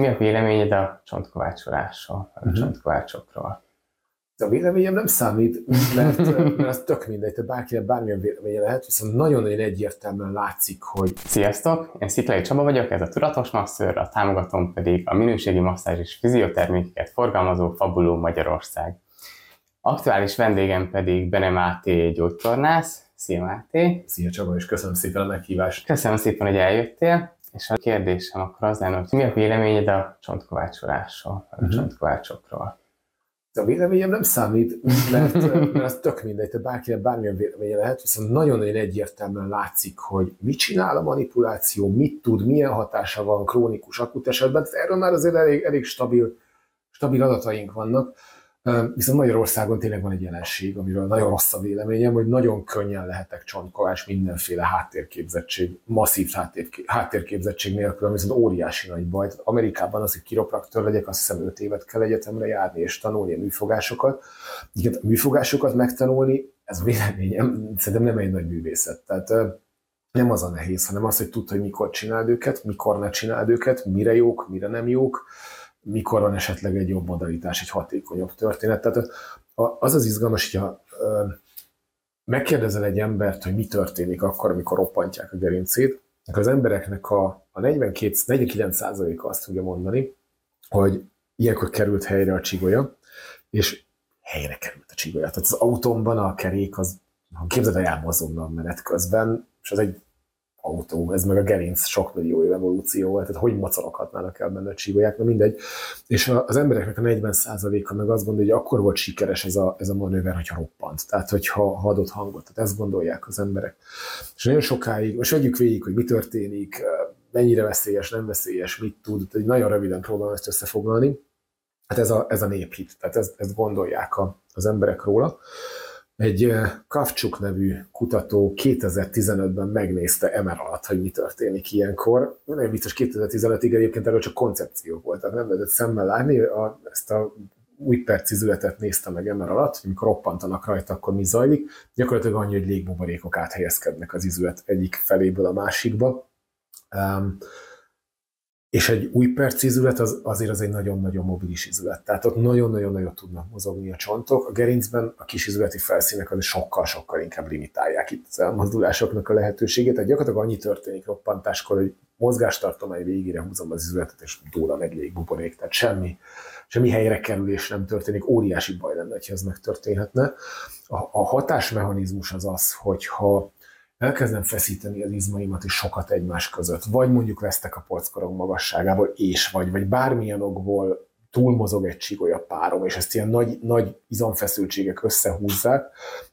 Mi a véleményed a csontkovácsolásról, a uh-huh. csontkovácsokról? A véleményem nem számít, mert, mert az tök mindegy, te bárkinek bármilyen véleménye lehet, viszont nagyon-nagyon egyértelműen látszik, hogy... Sziasztok, én Sziklai Csaba vagyok, ez a Tudatos Masször, a támogatom pedig a minőségi masszázs és fiziotermékeket forgalmazó Fabuló Magyarország. Aktuális vendégem pedig Bene Máté gyógytornász. Szia Máté! Szia Csaba, és köszönöm szépen a meghívást! Köszönöm szépen, hogy eljöttél. És a kérdésem akkor az lenne, hogy mi a véleményed a csontkovácsolásról, a uh-huh. csontkovácsokról? A véleményem nem számít, mert, mert az tök mindegy, te bárkinek bármilyen véleménye lehet, viszont nagyon-nagyon egyértelműen látszik, hogy mit csinál a manipuláció, mit tud, milyen hatása van krónikus akut esetben. Erről már azért elég, elég stabil, stabil adataink vannak. Viszont Magyarországon tényleg van egy jelenség, amiről nagyon rossz a véleményem, hogy nagyon könnyen lehetek csontkovás mindenféle háttérképzettség, masszív háttérképzettség nélkül, ami viszont óriási nagy baj. Amerikában az, hogy kiropraktor legyek, azt hiszem 5 évet kell egyetemre járni és tanulni a műfogásokat. Igen, a műfogásokat megtanulni, ez véleményem szerintem nem egy nagy művészet. Tehát nem az a nehéz, hanem az, hogy tudod, hogy mikor csináld őket, mikor ne csináld őket, mire jók, mire nem jók mikor van esetleg egy jobb modalitás, egy hatékonyabb történet. Tehát az az izgalmas, hogyha megkérdezel egy embert, hogy mi történik akkor, amikor roppantják a gerincét, akkor az embereknek a, a 42, 49%-a azt fogja mondani, hogy ilyenkor került helyre a csigolya, és helyre került a csigolya. Tehát az autómban a kerék az, ha képzeld el, azonnal menet közben, és az egy autó, ez meg a gerinc sok millió év evolúció volt, tehát hogy macoroghatnának el benne a csígolyák, na mindegy. És az embereknek a 40%-a meg azt gondolja, hogy akkor volt sikeres ez a, ez a manőver, hogyha roppant, tehát hogyha ha adott hangot, tehát ezt gondolják az emberek. És nagyon sokáig, most vegyük végig, hogy mi történik, mennyire veszélyes, nem veszélyes, mit tud, tehát nagyon röviden próbálom ezt összefoglalni. Hát ez a, ez a néphit, tehát ezt, ezt gondolják a, az emberek róla. Egy Kavcsuk nevű kutató 2015-ben megnézte emer alatt, hogy mi történik ilyenkor. Nem biztos 2015-ig egyébként erről csak koncepció volt, tehát nem lehetett szemmel látni. A, ezt a új percizületet nézte meg emer alatt, amikor roppantanak rajta, akkor mi zajlik. Gyakorlatilag annyi, hogy légbuborékok áthelyezkednek az izület egyik feléből a másikba. Um, és egy új perc izület az, azért az egy nagyon-nagyon mobilis izület. Tehát ott nagyon-nagyon nagyot tudnak mozogni a csontok. A gerincben a kis izületi felszínek az sokkal-sokkal inkább limitálják itt az elmozdulásoknak a lehetőségét. Tehát gyakorlatilag annyi történik roppantáskor, hogy mozgástartomány végére húzom az izületet, és dóla meg légbuborék. Tehát semmi, semmi helyre kerülés nem történik. Óriási baj lenne, ha ez megtörténhetne. A, a hatásmechanizmus az az, hogyha elkezdem feszíteni az izmaimat és sokat egymás között, vagy mondjuk vesztek a polckorong magasságából, és vagy, vagy bármilyen okból túlmozog egy csigolya párom, és ezt ilyen nagy, nagy izomfeszültségek összehúzzák,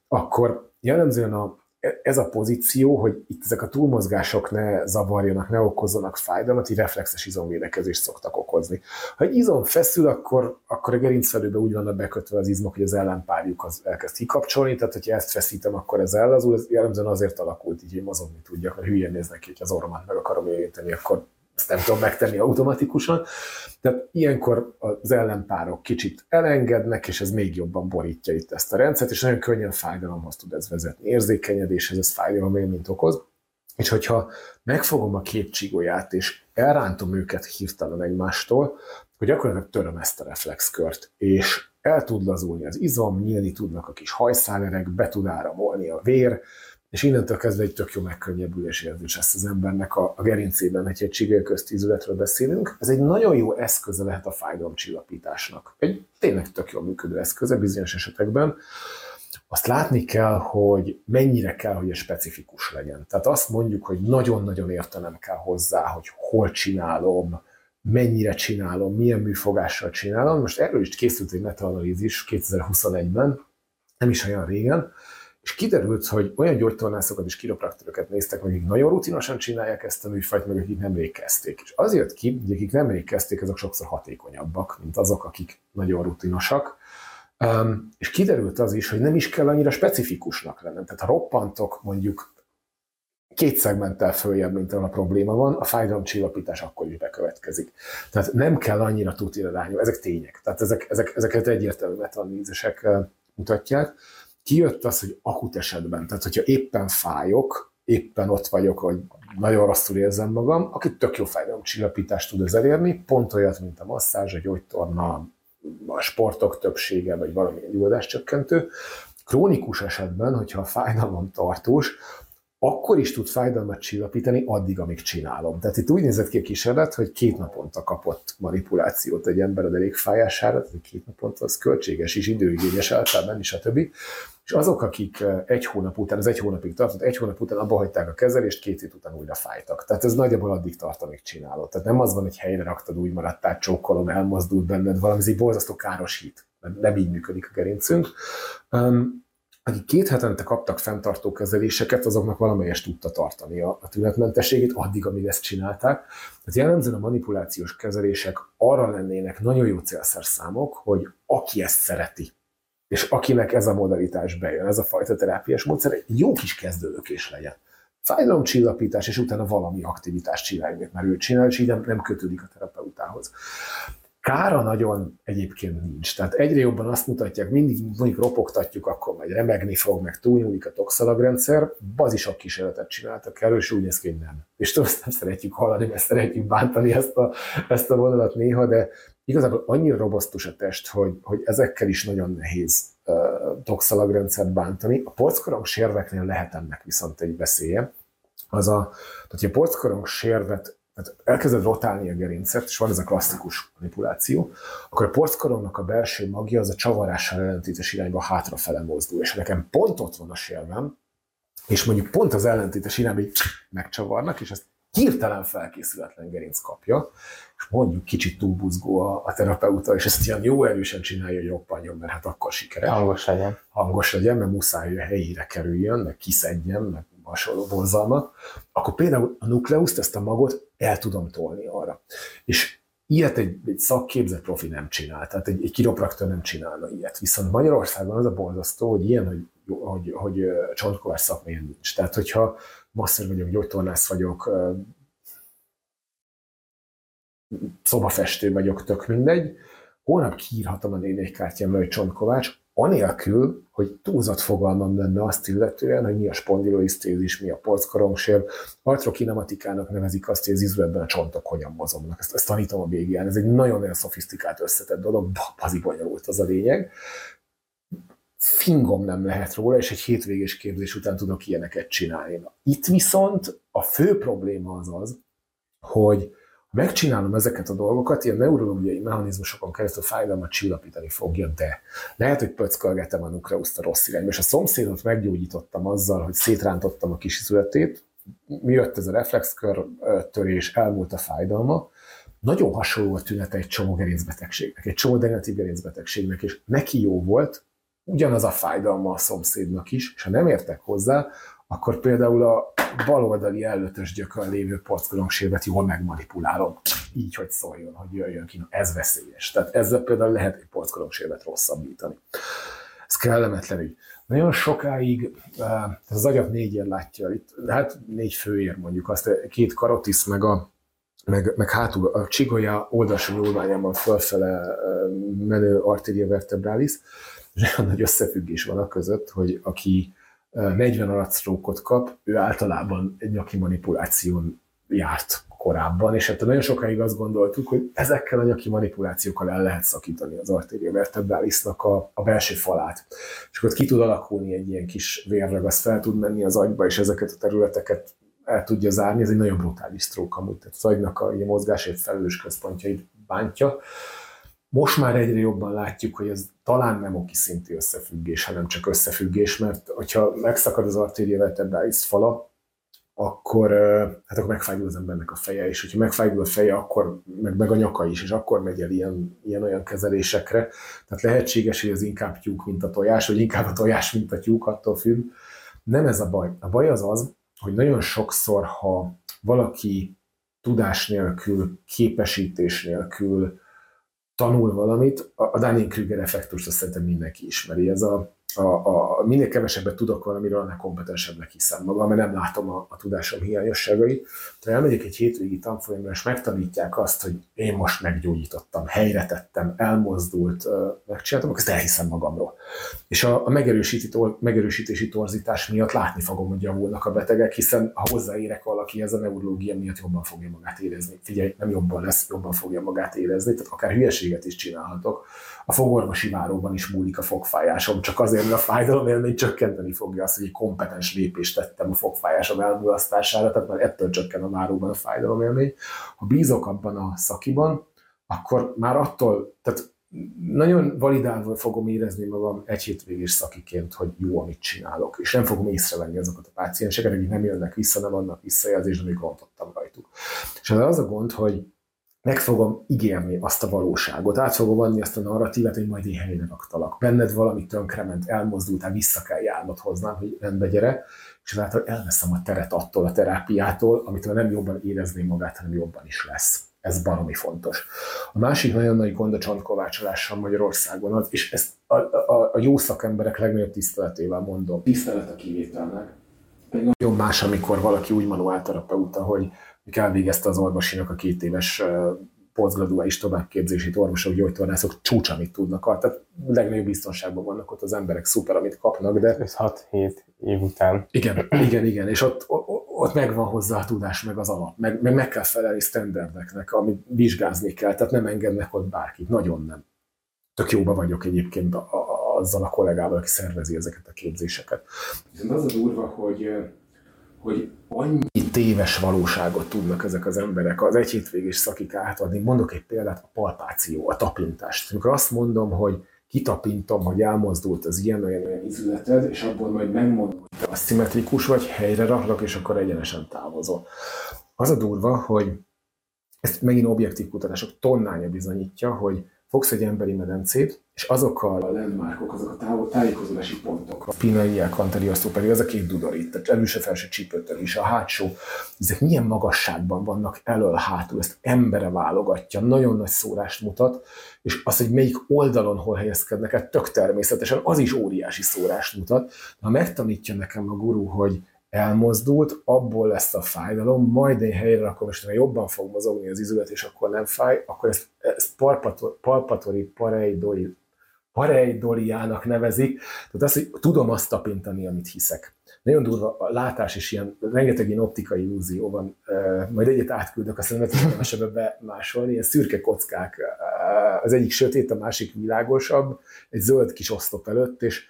akkor jellemzően a, ez a pozíció, hogy itt ezek a túlmozgások ne zavarjanak, ne okozzanak fájdalmat, így reflexes izomvédekezést szoktak okozni. Ha egy izom feszül, akkor, akkor a gerincfelőbe úgy vannak bekötve az izmok, hogy az ellenpárjuk az elkezd kikapcsolni, tehát hogyha ezt feszítem, akkor ez ellazul, ez jellemzően azért alakult így, hogy mozogni tudjak, mert hülyen néznek ki, hogy az orromat meg akarom érinteni, akkor ezt nem tudom megtenni automatikusan. Tehát ilyenkor az ellenpárok kicsit elengednek, és ez még jobban borítja itt ezt a rendszert, és nagyon könnyen fájdalomhoz tud ez vezetni. Érzékenyedéshez ez fájdalom élményt okoz. És hogyha megfogom a két csigolyát, és elrántom őket hirtelen egymástól, hogy gyakorlatilag töröm ezt a reflexkört, és el tud lazulni az izom, nyílni tudnak a kis hajszálerek, be tud áramolni a vér, és innentől kezdve egy tök jó megkönnyebbülés érzés lesz az embernek a, a gerincében, hogy egy csigélköztízületről beszélünk. Ez egy nagyon jó eszköze lehet a fájdalomcsillapításnak. Egy tényleg tök jól működő eszköze bizonyos esetekben. Azt látni kell, hogy mennyire kell, hogy ez specifikus legyen. Tehát azt mondjuk, hogy nagyon-nagyon értenem kell hozzá, hogy hol csinálom, mennyire csinálom, milyen műfogással csinálom. Most erről is készült egy metaanalízis 2021-ben, nem is olyan régen, és kiderült, hogy olyan gyógytornászokat és kiropraktorokat néztek, akik nagyon rutinosan csinálják ezt a műfajt, meg akik nem kezdték. És az jött ki, hogy akik nem kezdték, azok sokszor hatékonyabbak, mint azok, akik nagyon rutinosak. Um, és kiderült az is, hogy nem is kell annyira specifikusnak lennem. Tehát ha roppantok mondjuk két szegmenttel följebb, mint a probléma van, a fájdalomcsillapítás akkor is bekövetkezik. Tehát nem kell annyira tutira rányom, ezek tények. Tehát ezek, ezek, ezeket egyértelmű metaanalízisek mutatják kijött az, hogy akut esetben, tehát hogyha éppen fájok, éppen ott vagyok, hogy nagyon rosszul érzem magam, aki tök jó fájdalomcsillapítást tud ez elérni, pont olyat, mint a masszázs, a gyógytorna, a sportok többsége, vagy valamilyen gyulladáscsökkentő. Krónikus esetben, hogyha a fájdalom tartós, akkor is tud fájdalmat csillapítani addig, amíg csinálom. Tehát itt úgy nézett ki a kísérlet, hogy két naponta kapott manipulációt egy ember a derékfájására, tehát két naponta az költséges és időigényes általában is, a többi. És azok, akik eh, egy hónap után, az egy hónapig tartott, egy hónap után abba hagyták a kezelést, két hét után újra fájtak. Tehát ez nagyjából addig tart, amíg csinálod. Tehát nem az van, hogy helyre raktad, úgy maradtál, csókolom, elmozdult benned valami, ez egy borzasztó káros hit. Nem így működik a gerincünk. Um, akik két hetente kaptak fenntartó kezeléseket, azoknak valamelyest tudta tartani a, a tünetmentességét, addig, amíg ezt csinálták. Tehát jellemzően a manipulációs kezelések arra lennének nagyon jó célszerszámok, hogy aki ezt szereti, és akinek ez a modalitás bejön, ez a fajta terápiás módszer, egy jó kis kezdőlökés legyen. Fájdalomcsillapítás, és utána valami aktivitást csinálj, mert ő csinál, és így nem, nem kötődik a terapeutához. Kára nagyon egyébként nincs. Tehát egyre jobban azt mutatják, mindig mondjuk ropogtatjuk, akkor majd remegni fog, meg túlnyúlik a toxalagrendszer. Bazisok kísérletet csináltak erről, és úgy néz ki, hogy nem. És tudom, nem szeretjük hallani, mert szeretjük bántani ezt a, ezt a vonalat néha, de igazából annyira robosztus a test, hogy, hogy ezekkel is nagyon nehéz uh, toxalagrendszert bántani. A porckorong sérveknél lehet ennek viszont egy veszélye. Az a, tehát, hogy a porckorong sérvet tehát elkezded rotálni a gerincet, és van ez a klasszikus manipuláció, akkor a porckorongnak a belső magja az a csavarással ellentétes irányba hátrafele mozdul, és nekem pont ott van a sérvem, és mondjuk pont az ellentétes irányba megcsavarnak, és ezt hirtelen felkészületlen gerinc kapja, és mondjuk kicsit túlbuzgó a, a terapeuta, és ezt ilyen jó erősen csinálja, hogy roppanjon, mert hát akkor sikeres. Hangos legyen. Hangos legyen, mert muszáj, hogy a helyére kerüljön, meg kiszedjen, meg hasonló borzalmak, akkor például a nukleuszt, ezt a magot el tudom tolni arra. És ilyet egy, egy szakképzett profi nem csinál, tehát egy, egy kiropraktor nem csinálna ilyet. Viszont Magyarországon az a borzasztó, hogy ilyen, hogy, hogy, hogy csontkovás szakmélyen nincs. Tehát, hogyha masször vagyok, gyógytornász vagyok, szobafestő vagyok, tök mindegy, holnap kiírhatom a névjegykártyám, hogy Csontkovács, anélkül, hogy túlzott fogalmam lenne azt illetően, hogy mi a spondiloisztézis, mi a porckorongsér. Artrokinematikának nevezik azt, hogy az izületben a csontok hogyan mozognak. Ezt, ezt tanítom a BGN. Ez egy nagyon-nagyon szofisztikált, összetett dolog, bazi bonyolult az a lényeg. Fingom nem lehet róla, és egy hétvégés képzés után tudok ilyeneket csinálni. Itt viszont a fő probléma az az, hogy megcsinálom ezeket a dolgokat, ilyen neurológiai mechanizmusokon keresztül fájdalmat csillapítani fogja, de lehet, hogy pöckölgetem a nukleuszt a rossz irányba, és a szomszédot meggyógyítottam azzal, hogy szétrántottam a kis születét, mi jött ez a reflexkör törés, elmúlt a fájdalma, nagyon hasonló a tünete egy csomó gerincbetegségnek, egy csomó degeneratív gerincbetegségnek, és neki jó volt, ugyanaz a fájdalma a szomszédnak is, és ha nem értek hozzá, akkor például a baloldali előtös gyökön lévő porckorongsévet jól megmanipulálom, így, hogy szóljon, hogy jöjjön ki. Ez veszélyes. Tehát ezzel például lehet egy porckorongsévet rosszabbítani. Ez kellemetlen ügy. Nagyon sokáig, eh, az agyat négyért látja, itt, hát négy főér mondjuk, azt két karotis, meg a meg, meg hátul a csigolya oldalsó nyúlványában fölfele eh, menő arteria vertebralis, és olyan nagy összefüggés van a között, hogy aki 40 arcrókot kap, ő általában egy nyaki manipuláción járt korábban, és hát nagyon sokáig azt gondoltuk, hogy ezekkel a nyaki manipulációkkal el lehet szakítani az arteria vertebralisnak a, a belső falát. És akkor ki tud alakulni egy ilyen kis vérrag, az fel tud menni az agyba, és ezeket a területeket el tudja zárni. Ez egy nagyon brutális sztrók amúgy, tehát az agynak a, a mozgásért felelős központjait bántja. Most már egyre jobban látjuk, hogy ez talán nem oki szintű összefüggés, hanem csak összefüggés, mert hogyha megszakad az artéria vertebralis fala, akkor, hát akkor megfájdul az embernek a feje, és hogyha megfájdul a feje, akkor meg, meg a nyaka is, és akkor megy el ilyen, ilyen olyan kezelésekre. Tehát lehetséges, hogy az inkább tyúk, mint a tojás, vagy inkább a tojás, mint a tyúk, attól függ. Nem ez a baj. A baj az az, hogy nagyon sokszor, ha valaki tudás nélkül, képesítés nélkül, tanul valamit, a Daniel Krüger effektust azt szerintem mindenki ismeri. Ez a, a, a, minél kevesebbet tudok valamiről, annál kompetensebbnek hiszem magam, mert nem látom a, a tudásom hiányosságait. Ha elmegyek egy hétvégi tanfolyamra, és megtanítják azt, hogy én most meggyógyítottam, helyre tettem, elmozdult, megcsináltam, akkor ezt elhiszem magamról. És a, a megerősítési torzítás miatt látni fogom, hogy javulnak a betegek, hiszen ha hozzáérek valaki, ez a neurológia miatt jobban fogja magát érezni. Figyelj, nem jobban lesz, jobban fogja magát érezni, tehát akár hülyeséget is csinálhatok. A fogorvosi váróban is múlik a fogfájásom, csak azért, mert a fájdalom élmény csökkenteni fogja azt, hogy egy kompetens lépést tettem a fogfájásom elmulasztására, tehát már ettől csökken a váróban a fájdalom élmény. Ha bízok abban a szakiban, akkor már attól, tehát nagyon validálva fogom érezni magam egy hétvégés szakiként, hogy jó, amit csinálok, és nem fogom észrevenni azokat a pácienseket, akik nem jönnek vissza, nem vannak visszajelzést, amíg rontottam rajtuk. És az az a gond, hogy meg fogom ígérni azt a valóságot, át fogom adni azt a narratívát, hogy majd én helyre raktalak. Benned valami tönkrement, elmozdultál, vissza kell járnod hoznám, hogy rendbe gyere, és ezáltal elveszem a teret attól a terápiától, amitől nem jobban érezni magát, hanem jobban is lesz. Ez baromi fontos. A másik nagyon nagy gond a csontkovácsolással Magyarországon az, és ezt a, a, a jó szakemberek legnagyobb tiszteletével mondom. Tisztelet a kivételnek. Egy nagyon más, amikor valaki úgy manuálterapeuta, hogy elvégezte az orvosinak a két éves posztgraduális továbbképzését, orvosok, gyógytornászok csúcs, amit tudnak. Tehát legnagyobb biztonságban vannak ott az emberek, szuper, amit kapnak, de... 6-7 év után. Igen, igen, igen, és ott, ott megvan hozzá a tudás, meg az alap, meg, meg, meg kell felelni standardeknek, amit vizsgázni kell, tehát nem engednek ott bárkit, nagyon nem. Tök jóba vagyok egyébként a, a, azzal a kollégával, aki szervezi ezeket a képzéseket. Viszont az a durva, hogy hogy annyi téves valóságot tudnak ezek az emberek az egy hétvégés szakik átadni. Mondok egy példát, a palpáció, a tapintást. Amikor azt mondom, hogy kitapintom, hogy elmozdult az ilyen olyan, olyan izületed, és abból majd megmondom, hogy te aszimmetrikus vagy, helyre raklak, és akkor egyenesen távozol. Az a durva, hogy ezt megint objektív kutatások tonnája bizonyítja, hogy fogsz egy emberi medencét, és azokkal a landmarkok, azok a távol, tájékozódási pontok, a pinaiak, kanteriasztó pedig az a két dudorit, tehát előse felső csípőtől is, a hátsó, ezek milyen magasságban vannak elől, hátul, ezt embere válogatja, nagyon nagy szórást mutat, és az, hogy melyik oldalon hol helyezkednek el, tök természetesen, az is óriási szórást mutat. De ha megtanítja nekem a guru, hogy elmozdult, abból lesz a fájdalom, majd én helyre rakom, és jobban fog mozogni az izület, és akkor nem fáj, akkor ezt, ezt palpatori pareidoli, pareidoliának nevezik, tehát az, hogy tudom azt tapintani, amit hiszek. Nagyon durva, a látás is ilyen, rengeteg ilyen optikai illúzió van, majd egyet átküldök, aztán nem tudom ebbe bemásolni, ilyen szürke kockák, az egyik sötét, a másik világosabb, egy zöld kis oszlop előtt, és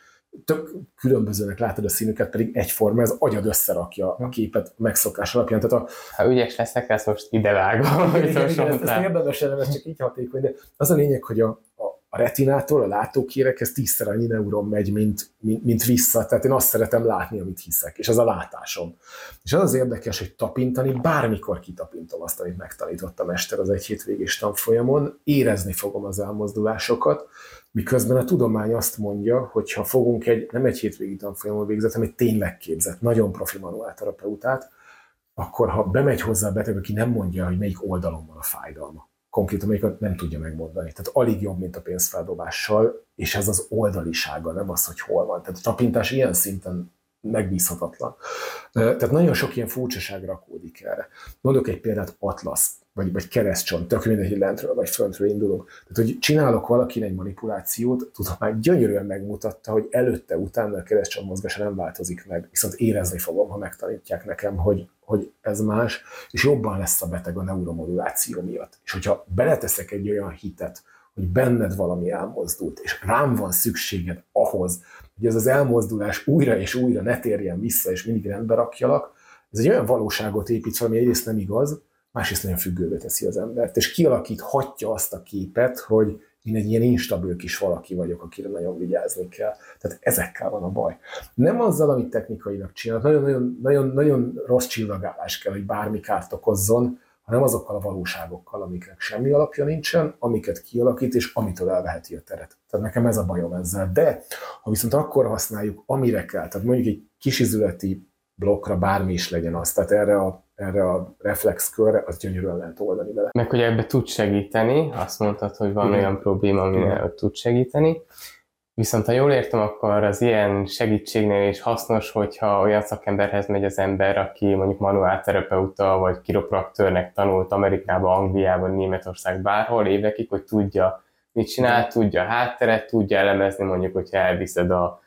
tök különbözőnek látod a színüket, pedig egyforma, ez agyad összerakja a képet megszokás alapján. Tehát a, ha ügyes leszek, ezt most idevágom. Igen, igen, ezt, ezt érdemes ez csak így hatékony, de az a lényeg, hogy a, a, retinától, a látókérekhez tízszer annyi neuron megy, mint, mint, mint vissza. Tehát én azt szeretem látni, amit hiszek, és az a látásom. És az az érdekes, hogy tapintani, bármikor kitapintom azt, amit megtanított a mester az egy hétvégés tanfolyamon, érezni fogom az elmozdulásokat, Miközben a tudomány azt mondja, hogy ha fogunk egy, nem egy hétvégi tanfolyamon végzett, hanem egy tényleg képzett, nagyon profi manuálterapeutát, akkor ha bemegy hozzá a beteg, aki nem mondja, hogy melyik oldalon van a fájdalma, konkrétan melyiket nem tudja megmondani. Tehát alig jobb, mint a pénzfeldobással, és ez az oldalisága, nem az, hogy hol van. Tehát a tapintás ilyen szinten megbízhatatlan. Tehát nagyon sok ilyen furcsaság rakódik erre. Mondok egy példát, Atlas vagy, vagy keresztcsont, tök mindegy, hogy lentről vagy föntről indulunk. Tehát, hogy csinálok valakinek egy manipulációt, tudom, már gyönyörűen megmutatta, hogy előtte, utána a keresztcsont mozgása nem változik meg, viszont érezni fogom, ha megtanítják nekem, hogy, hogy ez más, és jobban lesz a beteg a neuromoduláció miatt. És hogyha beleteszek egy olyan hitet, hogy benned valami elmozdult, és rám van szükséged ahhoz, hogy ez az elmozdulás újra és újra ne térjen vissza, és mindig rendbe rakjalak, ez egy olyan valóságot épít, ami egyrészt nem igaz, másrészt nagyon függővé teszi az embert, és kialakíthatja azt a képet, hogy én egy ilyen instabil kis valaki vagyok, akire nagyon vigyázni kell. Tehát ezekkel van a baj. Nem azzal, amit technikailag csinál, nagyon-nagyon nagyon, nagyon rossz csillagálás kell, hogy bármi kárt okozzon, hanem azokkal a valóságokkal, amiknek semmi alapja nincsen, amiket kialakít, és amitől elveheti a teret. Tehát nekem ez a bajom ezzel. De ha viszont akkor használjuk, amire kell, tehát mondjuk egy kisizületi blokkra bármi is legyen az, tehát erre a erre a reflexkörre, az gyönyörűen lehet oldani vele. Meg hogy ebbe tud segíteni, azt mondtad, hogy van Igen. olyan probléma, ami tud segíteni. Viszont ha jól értem, akkor az ilyen segítségnél is hasznos, hogyha olyan szakemberhez megy az ember, aki mondjuk manuálterapeuta vagy kiropraktőrnek tanult Amerikában, Angliában, Németország, bárhol évekig, hogy tudja, mit csinál, tudja a hátteret, tudja elemezni mondjuk, hogyha elviszed a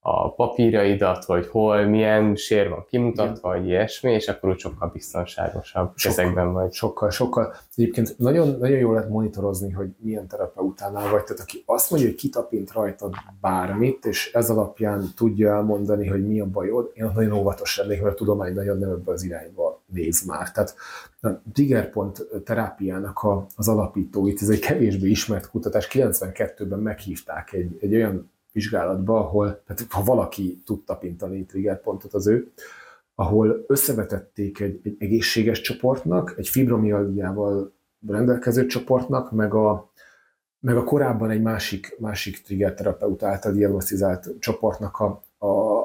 a papírjaidat, hogy hol, milyen sér van kimutatva, vagy ilyesmi, és akkor úgy sokkal biztonságosabb sokkal, ezekben vagy. Sokkal, sokkal. Egyébként nagyon, nagyon jól lehet monitorozni, hogy milyen terapeutánál vagy. Tehát aki azt mondja, hogy kitapint rajtad bármit, és ez alapján tudja elmondani, hogy mi a bajod, én nagyon óvatos lennék, mert a tudomány nagyon nem ebbe az irányba néz már. Tehát a triggerpont terápiának a, az alapítóit, ez egy kevésbé ismert kutatás, 92-ben meghívták egy, egy olyan vizsgálatba, ahol, tehát ha valaki tud tapintani triggerpontot az ő, ahol összevetették egy, egy egészséges csoportnak, egy fibromialgiával rendelkező csoportnak, meg a, meg a korábban egy másik, másik triggerterapeut által diagnosztizált csoportnak a, a,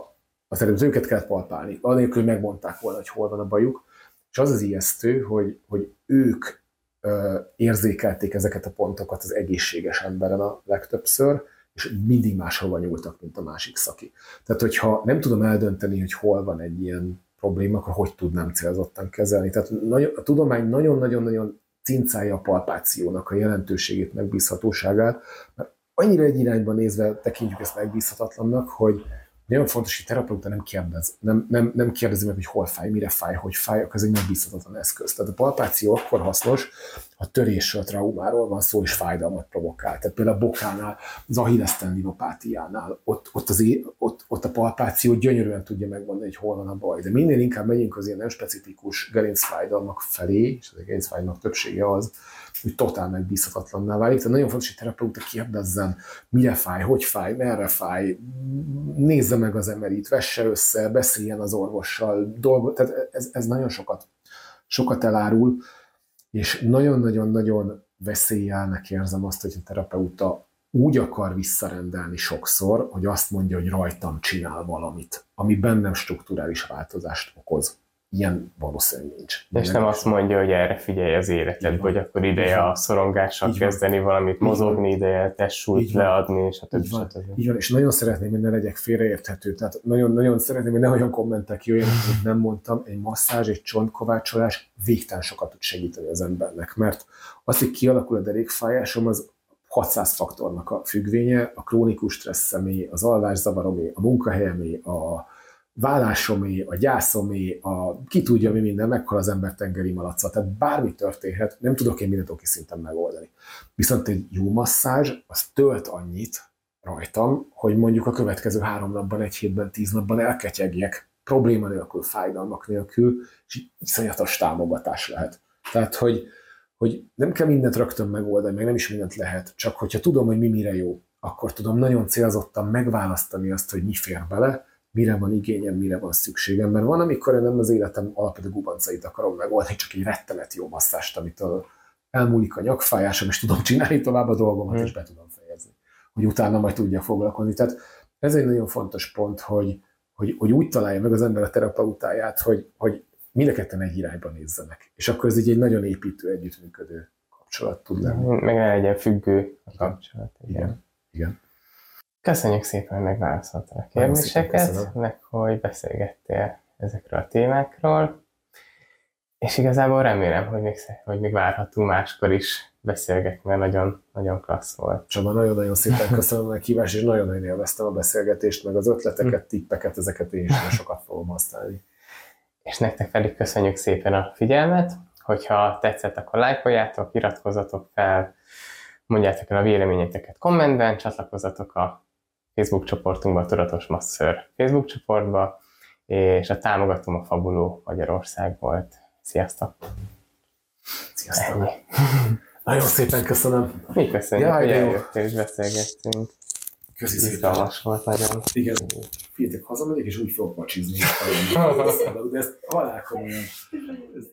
az előbb őket kellett palpálni, anélkül, hogy megmondták volna, hogy hol van a bajuk, és az az ijesztő, hogy, hogy ők ö, érzékelték ezeket a pontokat az egészséges emberen a legtöbbször, és mindig máshova nyúltak, mint a másik szaki. Tehát, hogyha nem tudom eldönteni, hogy hol van egy ilyen probléma, akkor hogy tudnám célzottan kezelni. Tehát a tudomány nagyon-nagyon-nagyon cincálja a palpációnak a jelentőségét, megbízhatóságát, mert annyira egy irányba nézve tekintjük ezt megbízhatatlannak, hogy nagyon fontos, hogy terapeuta nem kérdez, nem, nem, nem kérdezi meg, hogy hol fáj, mire fáj, hogy fáj, akkor ez egy megbízhatatlan eszköz. Tehát a palpáció akkor hasznos, ha törésről, traumáról van szó, és fájdalmat provokál. Tehát például a bokánál, az ahilles tendinopátiánál, ott, ott, az, ott, ott, a palpáció gyönyörűen tudja megmondani, hogy hol van a baj. De minél inkább megyünk az ilyen nem specifikus gerincfájdalmak felé, és az a gerincfájdalmak többsége az, hogy totál megbízhatatlanná válik. Tehát nagyon fontos, hogy terapeuta kérdezzen, mire fáj, hogy fáj, merre fáj, nézze meg az emerit, vesse össze, beszéljen az orvossal, dolgo, tehát ez, ez nagyon sokat, sokat elárul, és nagyon-nagyon-nagyon veszélyelnek érzem azt, hogy a terapeuta úgy akar visszarendelni sokszor, hogy azt mondja, hogy rajtam csinál valamit, ami bennem strukturális változást okoz ilyen valószínűleg nincs. És nem azt mondja, hogy erre figyelj az életed, hogy akkor ideje a szorongással Így kezdeni van. valamit, mozogni ideje, testsúlyt leadni, és a többi. Így van. Így van, és nagyon szeretném, hogy ne legyek félreérthető. Tehát nagyon-nagyon szeretném, hogy ne olyan kommentek jöjjenek, hogy nem mondtam, egy masszázs, egy csontkovácsolás végtelen sokat tud segíteni az embernek, mert az, hogy kialakul a derékfájásom, az 600 faktornak a függvénye, a krónikus stressz személy, az alvászzavaromé, a munkahelyemé, a vállásomé, a gyászomé, a ki tudja mi minden, meghal az ember tengeri malaca. Tehát bármi történhet, nem tudok én mindent oké szinten megoldani. Viszont egy jó masszázs, az tölt annyit rajtam, hogy mondjuk a következő három napban, egy hétben, tíz napban elketyegjek, probléma nélkül, fájdalmak nélkül, és iszonyatos támogatás lehet. Tehát, hogy, hogy nem kell mindent rögtön megoldani, meg nem is mindent lehet, csak hogyha tudom, hogy mi mire jó, akkor tudom nagyon célzottan megválasztani azt, hogy mi fér bele, mire van igényem, mire van szükségem. Mert van, amikor én nem az életem alapvető gubancait akarom megoldani, csak egy rettenet jó masszást, amitől elmúlik a nyakfájásom, és tudom csinálni tovább a dolgomat, hmm. és be tudom fejezni. Hogy utána majd tudja foglalkozni. Tehát ez egy nagyon fontos pont, hogy, hogy, hogy úgy találja meg az ember a terapeutáját, hogy, hogy mind a ketten egy irányba nézzenek. És akkor ez így egy nagyon építő, együttműködő kapcsolat tud lenni. Meg ne legyen függő a kapcsolat. Igen. igen. igen. Köszönjük szépen, hogy megválaszoltál a kérdéseket, meg hogy beszélgettél ezekről a témákról. És igazából remélem, hogy még, hogy még várhatunk máskor is beszélgetni, mert nagyon, nagyon klassz volt. Csaba, nagyon-nagyon szépen köszönöm a meghívást, és nagyon-nagyon élveztem a beszélgetést, meg az ötleteket, tippeket, ezeket én is sokat fogom használni. És nektek pedig köszönjük szépen a figyelmet, hogyha tetszett, akkor lájkoljátok, iratkozzatok fel, mondjátok el a véleményeteket kommentben, csatlakozzatok a Facebook csoportunkba, a Tudatos Masször Facebook csoportba, és a támogatom a Fabuló Magyarország volt. Sziasztok! Sziasztok! Ennyi. Nagyon szépen köszönöm. Mi köszönjük, Jaj, hogy eljöttél és beszélgettünk. Köszi szépen. Volt nagyon. Igen. Figyeljetek, hazamegyek, és úgy fogok macsizni. de ezt halálkomolyan.